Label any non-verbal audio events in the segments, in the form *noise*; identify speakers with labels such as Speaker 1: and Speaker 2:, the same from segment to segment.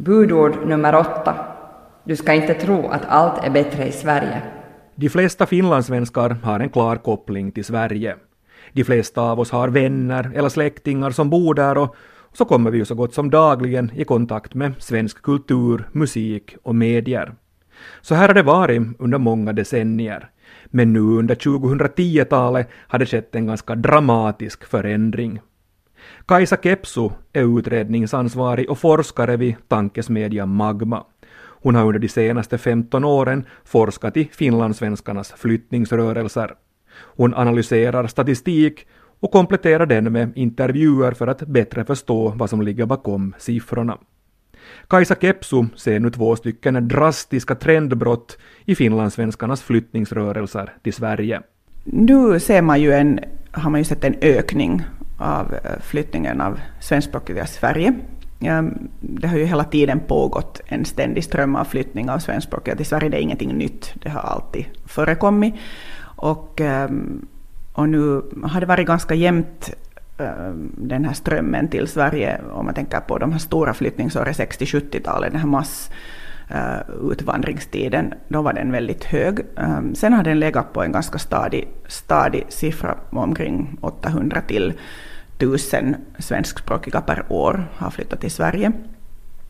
Speaker 1: Budord nummer åtta. Du ska inte tro att allt är bättre i Sverige.
Speaker 2: De flesta finlandssvenskar har en klar koppling till Sverige. De flesta av oss har vänner eller släktingar som bor där och så kommer vi ju så gott som dagligen i kontakt med svensk kultur, musik och medier. Så här har det varit under många decennier. Men nu under 2010-talet har det skett en ganska dramatisk förändring. Kajsa Kepsu är utredningsansvarig och forskare vid tankesmedjan Magma. Hon har under de senaste 15 åren forskat i finlandssvenskarnas flyttningsrörelser. Hon analyserar statistik och kompletterar den med intervjuer för att bättre förstå vad som ligger bakom siffrorna. Kajsa Kepsu ser nu två stycken drastiska trendbrott i finlandssvenskarnas flyttningsrörelser till Sverige.
Speaker 3: Nu ser man ju en, har man ju sett en ökning av eh, flyttningen av svenskspråkiga Sverige. Ehm, det har ju hela tiden pågått en ständig ström av flyttning av svenskspråkiga till Sverige. Det är ingenting nytt, det har alltid förekommit. Och, ehm, och nu har det varit ganska jämnt ehm, den här strömmen till Sverige, om man tänker på de här stora flyttningsåren 60-70-talet, den här massutvandringstiden, eh, då var den väldigt hög. Sen har den legat på en ganska stadig, stadig siffra omkring 800 till tusen svenskspråkiga per år har flyttat till Sverige.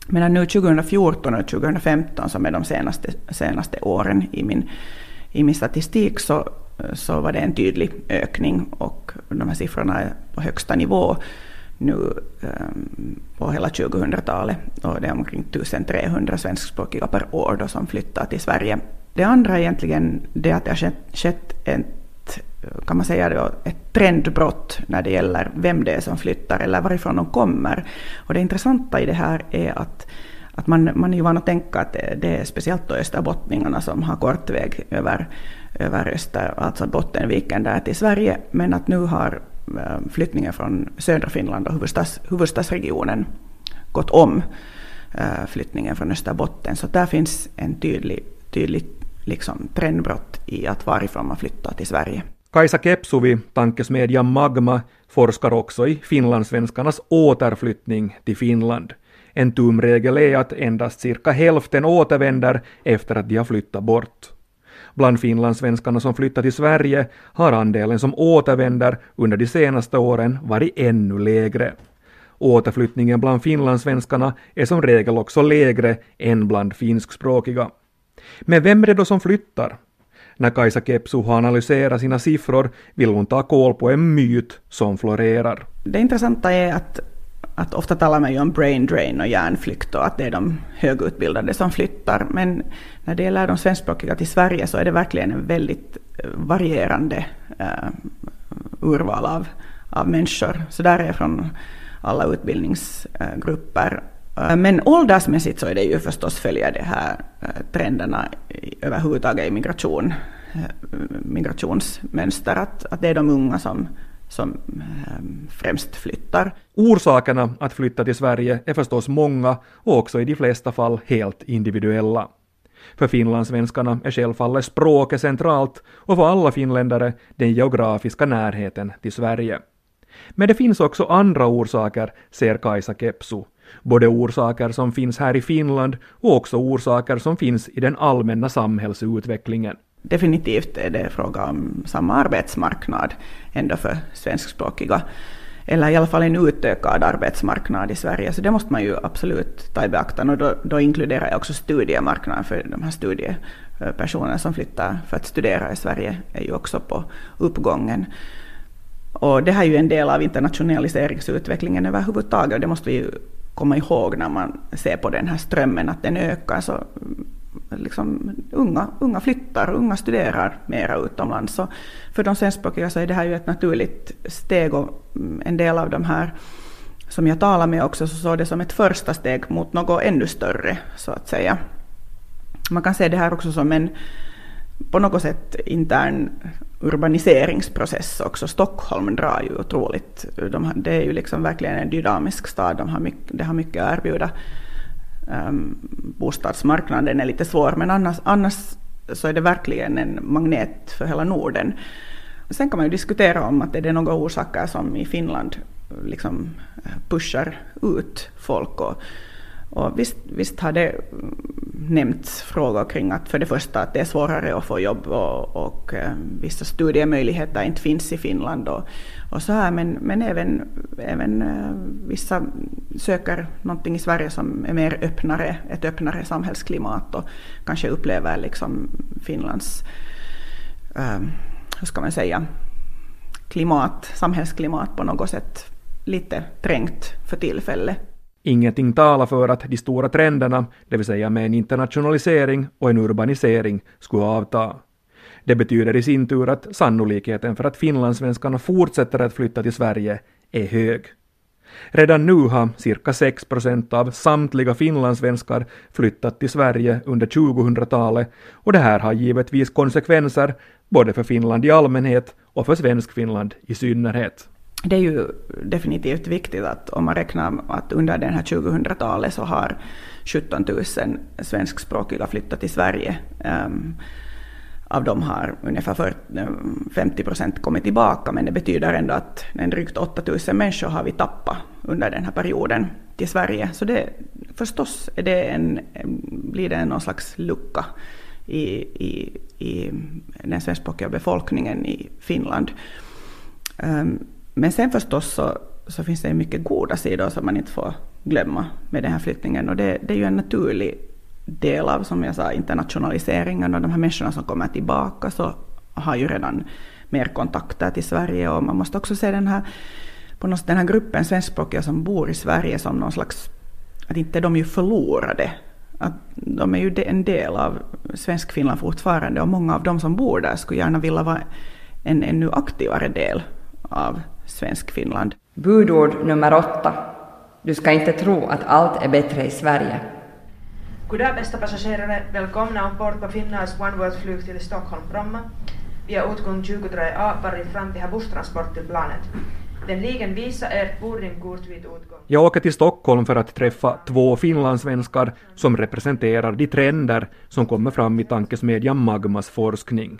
Speaker 3: Medan nu 2014 och 2015, som är de senaste, senaste åren i min, i min statistik, så, så var det en tydlig ökning och de här siffrorna är på högsta nivå nu um, på hela 2000-talet och det är omkring 1300 svenskspråkiga per år då som flyttar till Sverige. Det andra är egentligen det att det har skett, skett en kan man säga då, ett trendbrott när det gäller vem det är som flyttar eller varifrån de kommer. Och det intressanta i det här är att, att man, man är ju van att tänka att det, det är speciellt då österbottningarna som har kort väg över, över öster, alltså Bottenviken där till Sverige, men att nu har eh, flyttningen från södra Finland och huvudstads, huvudstadsregionen gått om eh, flyttningen från Österbotten. Så där finns en tydlig, tydlig liksom, trendbrott i att varifrån man flyttar till Sverige.
Speaker 2: Kajsa Kepsuvi, tankesmedjan Magma, forskar också i finlandssvenskarnas återflyttning till Finland. En tumregel är att endast cirka hälften återvänder efter att de har flyttat bort. Bland finlandssvenskarna som flyttat till Sverige har andelen som återvänder under de senaste åren varit ännu lägre. Återflyttningen bland finlandssvenskarna är som regel också lägre än bland finskspråkiga. Men vem är det då som flyttar? När Kajsa Kepsu har analyserat sina siffror vill hon ta koll på en myt som florerar.
Speaker 3: Det intressanta är att, att ofta talar man ju om brain drain och hjärnflykt och att det är de högutbildade som flyttar. Men när det gäller de svenskspråkiga till Sverige så är det verkligen en väldigt eh, varierande uh, urval av, av människor. Så där är från alla utbildningsgrupper men åldersmässigt så är det ju förstås följa de här trenderna överhuvudtaget i migration, migrationsmönster, att, att det är de unga som, som främst flyttar.
Speaker 2: Orsakerna att flytta till Sverige är förstås många och också i de flesta fall helt individuella. För finlandssvenskarna är självfallet språket centralt och för alla finländare den geografiska närheten till Sverige. Men det finns också andra orsaker, ser Kajsa Kepsu, både orsaker som finns här i Finland och också orsaker som finns i den allmänna samhällsutvecklingen.
Speaker 3: Definitivt är det fråga om samma arbetsmarknad ändå för svenskspråkiga, eller i alla fall en utökad arbetsmarknad i Sverige, så det måste man ju absolut ta i beaktande och då, då inkluderar jag också studiemarknaden för de här studiepersonerna som flyttar för att studera i Sverige är ju också på uppgången. Och det här är ju en del av internationaliseringsutvecklingen överhuvudtaget och det måste vi ju komma ihåg när man ser på den här strömmen att den ökar. Så liksom, unga, unga flyttar, unga studerar mera utomlands. Så för de svenskspråkiga så är det här ju ett naturligt steg och mm, en del av de här som jag talar med också så såg det som ett första steg mot något ännu större så att säga. Man kan se det här också som en på något sätt intern urbaniseringsprocess också. Stockholm drar ju otroligt. De, det är ju liksom verkligen en dynamisk stad. De har mycket, det har mycket att erbjuda. Um, bostadsmarknaden är lite svår, men annars, annars så är det verkligen en magnet för hela Norden. Sen kan man ju diskutera om att är det några orsaker som i Finland liksom pushar ut folk. Och, Och visst, visst har det nämnts frågor kring att för det första att det är svårare att få jobb och, och eh, vissa studiemöjligheter inte finns i Finland och, och så här, men, men även, även eh, vissa söker någonting i Sverige som är mer öppnare, ett öppnare samhällsklimat och kanske upplever liksom Finlands, eh, hur ska man säga, klimat, samhällsklimat på något sätt lite trängt för tillfället.
Speaker 2: Ingenting talar för att de stora trenderna, det vill säga med en internationalisering och en urbanisering, skulle avta. Det betyder i sin tur att sannolikheten för att finlandssvenskarna fortsätter att flytta till Sverige är hög. Redan nu har cirka 6 procent av samtliga finlandssvenskar flyttat till Sverige under 2000-talet och det här har givetvis konsekvenser både för Finland i allmänhet och för Svenskfinland i synnerhet
Speaker 3: det är ju definitivt viktigt att om man räknar att under den här 2000-talet så har 17 000 svenskspråkiga flyttat till Sverige. Um, av dem har ungefär 50 eh, procent kommit tillbaka, men det betyder ändå att en drygt 8 000 människor har vi tappat under den här perioden till Sverige. Så det, förstås är det en, blir det någon slags lucka i, i, i den svenskspråkiga befolkningen i Finland. Um, men sen förstås så, så finns det mycket goda sidor som man inte får glömma med den här flyttningen. Och det, det är ju en naturlig del av, som jag sa, internationaliseringen och de här människorna som kommer tillbaka så har ju redan mer kontakter till Sverige och man måste också se den här, på något, den här gruppen svenskspråkiga som bor i Sverige som någon slags, att inte de är ju förlorade. Att de är ju en del av Svenskfinland fortfarande och många av de som bor där skulle gärna vilja vara en ännu aktivare del av Svensk Finland.
Speaker 1: Budord nummer åtta. Du ska inte tro att allt är bättre i Sverige.
Speaker 4: Goddag bästa passagerare, välkomna ombord på Finnads Oneworld-flyg till Stockholm Bromma. Vi har utgång 23A varit fram till busstransport till planet. Vänligen visa ert boardingkort vid utgång.
Speaker 2: Jag åker till Stockholm för att träffa två finlandssvenskar som representerar de trender som kommer fram i tankesmedjan Magmas forskning.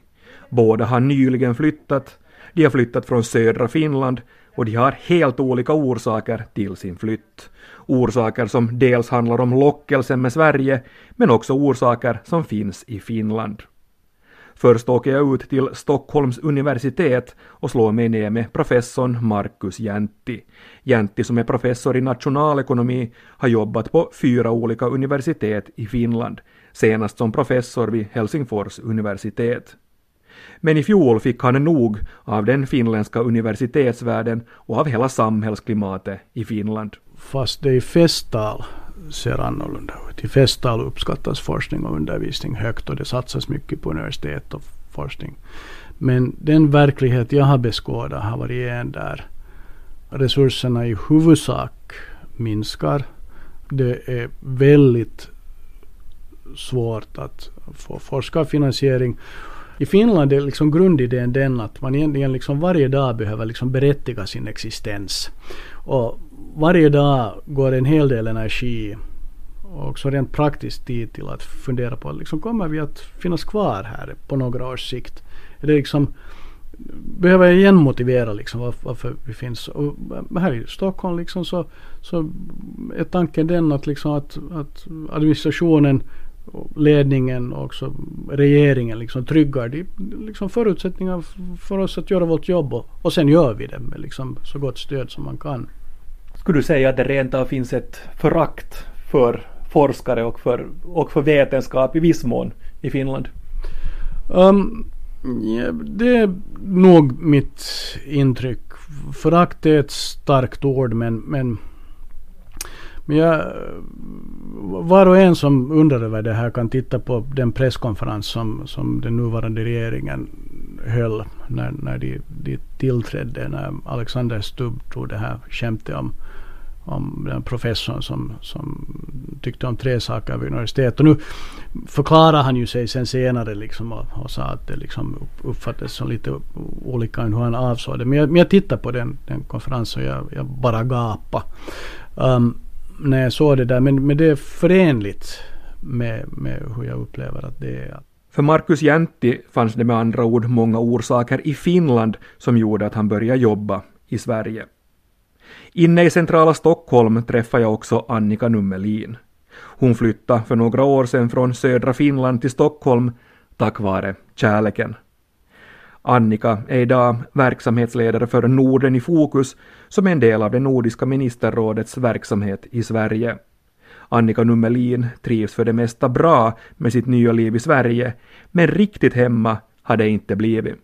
Speaker 2: Båda har nyligen flyttat de har flyttat från södra Finland och de har helt olika orsaker till sin flytt. Orsaker som dels handlar om lockelsen med Sverige, men också orsaker som finns i Finland. Först åker jag ut till Stockholms universitet och slår mig ner med professorn Markus Jäntti. Jäntti som är professor i nationalekonomi har jobbat på fyra olika universitet i Finland, senast som professor vid Helsingfors universitet. Men i fjol fick han nog av den finländska universitetsvärlden och av hela samhällsklimatet i Finland.
Speaker 5: Fast det i festtal ser annorlunda ut. I festtal uppskattas forskning och undervisning högt och det satsas mycket på universitet och forskning. Men den verklighet jag har beskådat har varit en där resurserna i huvudsak minskar. Det är väldigt svårt att få forskarfinansiering i Finland är liksom grundidén den att man egentligen liksom varje dag behöver liksom berättiga sin existens. Och varje dag går en hel del energi och också rent praktiskt tid till att fundera på liksom, kommer vi att finnas kvar här på några års sikt? Är det liksom, behöver jag igen motivera liksom varför, varför vi finns. Och eh, här i Stockholm liksom så, så är tanken den att, liksom att, att administrationen ledningen och också regeringen liksom tryggar de liksom förutsättningar för oss att göra vårt jobb och, och sen gör vi det med liksom så gott stöd som man kan.
Speaker 2: Skulle du säga att det rent av finns ett förakt för forskare och för, och för vetenskap i viss mån i Finland?
Speaker 5: Um, ja, det är nog mitt intryck. Förakt är ett starkt ord men, men men jag, var och en som undrar över det här kan titta på den presskonferens som, som den nuvarande regeringen höll när, när de, de tillträdde. När Alexander Stubb tog det här skämtet om, om den professorn som, som tyckte om tre saker vid universitetet. Och nu förklarar han ju sig sen senare liksom och, och sa att det liksom uppfattades som lite olika än hur han avsåg det. Men jag, men jag tittade på den, den konferensen och jag, jag bara gapade. Um, när jag såg det där. Men, men det är förenligt med, med hur jag upplever att det är.
Speaker 2: För Markus Jäntti fanns det med andra ord många orsaker i Finland som gjorde att han började jobba i Sverige. Inne i centrala Stockholm träffade jag också Annika Nummelin. Hon flyttade för några år sedan från södra Finland till Stockholm tack vare kärleken. Annika är idag verksamhetsledare för Norden i fokus som är en del av det Nordiska ministerrådets verksamhet i Sverige. Annika Nummelin trivs för det mesta bra med sitt nya liv i Sverige, men riktigt hemma har det inte blivit.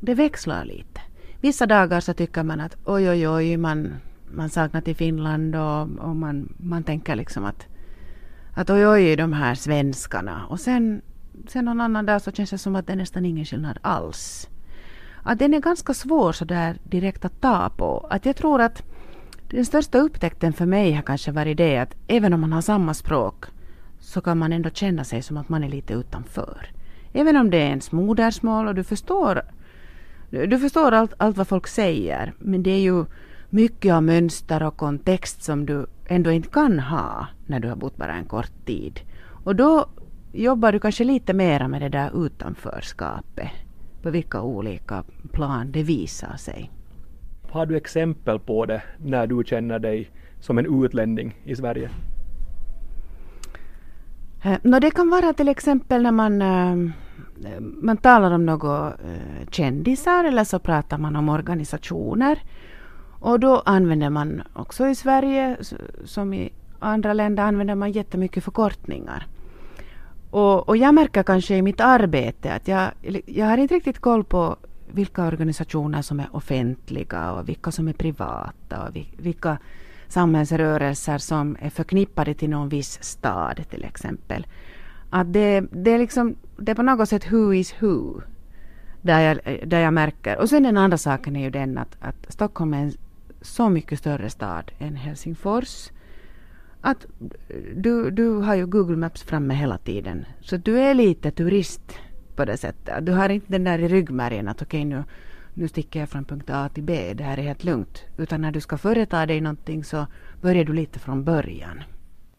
Speaker 6: Det växlar lite. Vissa dagar så tycker man att oj, oj, oj, man, man saknar till Finland och, och man, man tänker liksom att, att oj, oj, de här svenskarna. Och sen, sen någon annan dag så känns det som att det är nästan ingen skillnad alls. Att den är ganska svår så där direkt att ta på. Att jag tror att den största upptäckten för mig har kanske varit det att även om man har samma språk så kan man ändå känna sig som att man är lite utanför. Även om det är ens modersmål och du förstår, du förstår allt, allt vad folk säger men det är ju mycket av mönster och kontext som du ändå inte kan ha när du har bott bara en kort tid. Och då jobbar du kanske lite mera med det där utanförskapet. På vilka olika plan det visar sig.
Speaker 2: Har du exempel på det när du känner dig som en utlänning i Sverige?
Speaker 6: Eh, no, det kan vara till exempel när man, uh, man talar om några uh, kändisar eller så pratar man om organisationer. Och då använder man också i Sverige som i andra länder använder man jättemycket förkortningar. Och, och jag märker kanske i mitt arbete att jag, jag har inte riktigt koll på vilka organisationer som är offentliga och vilka som är privata och vilka samhällsrörelser som är förknippade till någon viss stad till exempel. Att det, det, är liksom, det är på något sätt who is who. Där jag, där jag märker. Och sen den andra saken är ju den att, att Stockholm är en så mycket större stad än Helsingfors. Att du, du har ju Google Maps framme hela tiden. Så du är lite turist på det sättet. Du har inte den där i ryggmärgen att okej okay, nu, nu sticker jag från punkt A till B, det här är helt lugnt. Utan när du ska företa dig någonting så börjar du lite från början.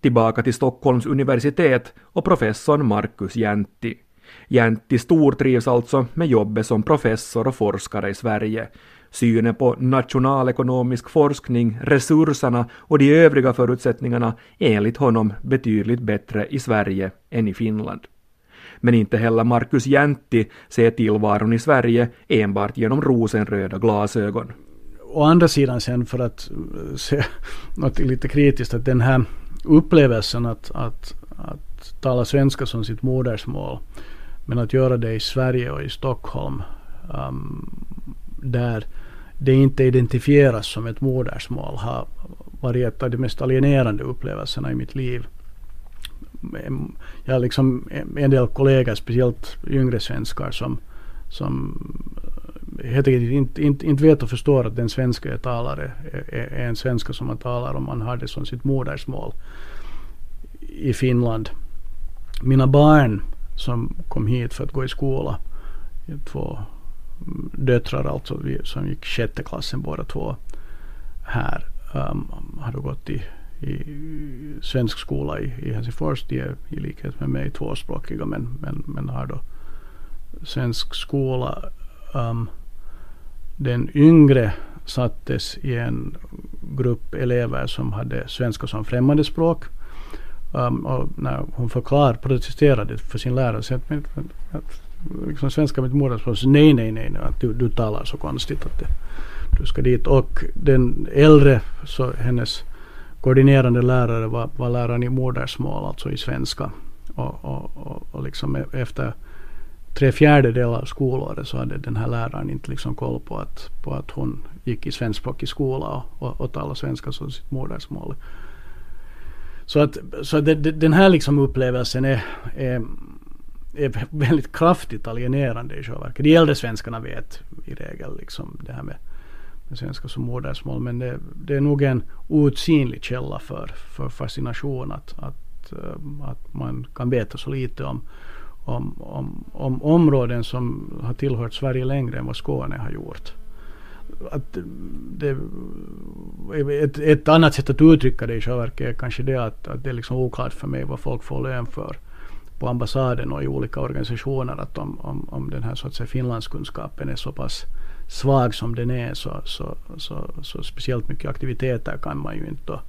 Speaker 2: Tillbaka till Stockholms universitet och professorn Markus Jäntti. Jäntti stortrivs alltså med jobbet som professor och forskare i Sverige. Synen på nationalekonomisk forskning, resurserna och de övriga förutsättningarna är enligt honom betydligt bättre i Sverige än i Finland. Men inte heller Marcus Jäntti ser tillvaron i Sverige enbart genom rosenröda glasögon.
Speaker 5: Å andra sidan sen för att eh, se *laughs* något lite kritiskt att den här upplevelsen att, att, att tala svenska som sitt modersmål men att göra det i Sverige och i Stockholm um, där det inte identifieras som ett modersmål har varit ett av de mest alienerande upplevelserna i mitt liv jag har liksom en del kollegor, speciellt yngre svenskar som, som eh, helt enkelt inte, inte, inte vet och förstår att den svenska jag talar är, är, är en svenska som man talar om man har det som sitt modersmål i Finland. Mina barn som kom hit för att gå i skola, två döttrar alltså som gick sjätte klassen båda två här, um, hade gått i i svensk skola i, i Helsingfors. De är i likhet med mig tvåspråkiga men, men, men har då svensk skola. Um, den yngre sattes i en grupp elever som hade svenska som främmande språk. Um, och när hon förklarade, protesterade för sin lärare, så att, att, liksom svenska mitt modersmål, så nej, nej, nej, att du, du talar så konstigt att det, du ska dit. Och den äldre, så hennes koordinerande lärare var, var läraren i modersmål, alltså i svenska. Och, och, och, och liksom e-, efter tre fjärdedelar av skolåret så hade den här läraren inte liksom koll på att, på att hon gick i svenskspråkig skola och, och, och talade svenska som sitt modersmål. Så att så det, det, den här liksom upplevelsen är, är, är väldigt kraftigt alienerande i själva verket. De äldre svenskarna vet i regel liksom det här med med svenska som modersmål. Men det, det, är nog en outsinlig källa för, för fascination att, att, eh, att man kan veta så lite om, om, om, om områden som har tillhört Sverige längre än vad Skåne har gjort. Att det, ett, ett annat sätt att uttrycka det i själva verket är kanske det att, att det är liksom oklart för mig vad folk får lön för på ambassaden och i olika organisationer att om, om, om den här så att säga finlandskunskapen är så pass svag som den är så, så, så, så speciellt mycket aktiviteter kan man ju inte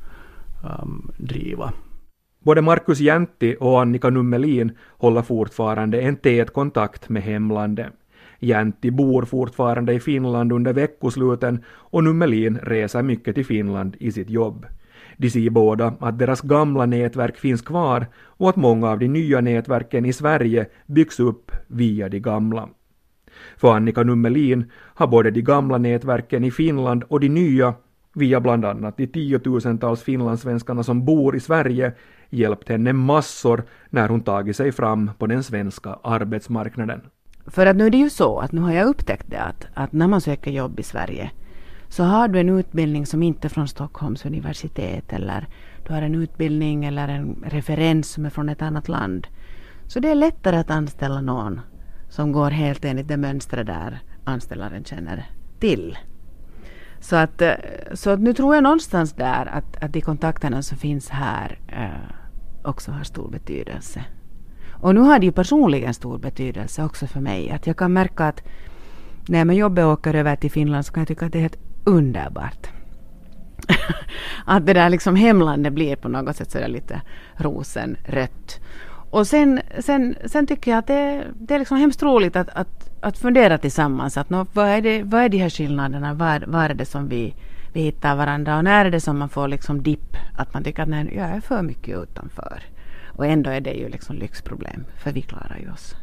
Speaker 5: um, driva.
Speaker 2: Både Markus Jäntti och Annika Nummelin håller fortfarande en tät kontakt med hemlandet. Jäntti bor fortfarande i Finland under veckosluten och Nummelin reser mycket till Finland i sitt jobb. De ser båda att deras gamla nätverk finns kvar och att många av de nya nätverken i Sverige byggs upp via de gamla. För Annika Nummelin har både de gamla nätverken i Finland och de nya, via bland annat de tiotusentals finlandssvenskarna som bor i Sverige, hjälpt henne massor när hon tagit sig fram på den svenska arbetsmarknaden.
Speaker 6: För att nu är det ju så att nu har jag upptäckt det att, att när man söker jobb i Sverige så har du en utbildning som inte är från Stockholms universitet eller du har en utbildning eller en referens som är från ett annat land. Så det är lättare att anställa någon som går helt enligt det mönstret där anställaren känner till. Så att, eh, så att nu tror jag någonstans där att, att de kontakterna som finns här eh, också har stor betydelse. Och nu har det ju personligen stor betydelse också för mig. Att jag kan märka att när jag med jobbet åker över till Finland så kan jag tycka att det är helt underbart. *laughs* att det där liksom hemlandet blir på något sätt sådär lite rosenrött. Och sen, sen, sen tycker jag att det, det är liksom hemskt roligt att, att, att fundera tillsammans. Att nå, vad, är det, vad är de här skillnaderna? Vad, vad är det som vi, vi hittar varandra? Och när är det som man får liksom dipp? Att man tycker att nej, jag är för mycket utanför. Och ändå är det ju liksom lyxproblem, för vi klarar ju oss.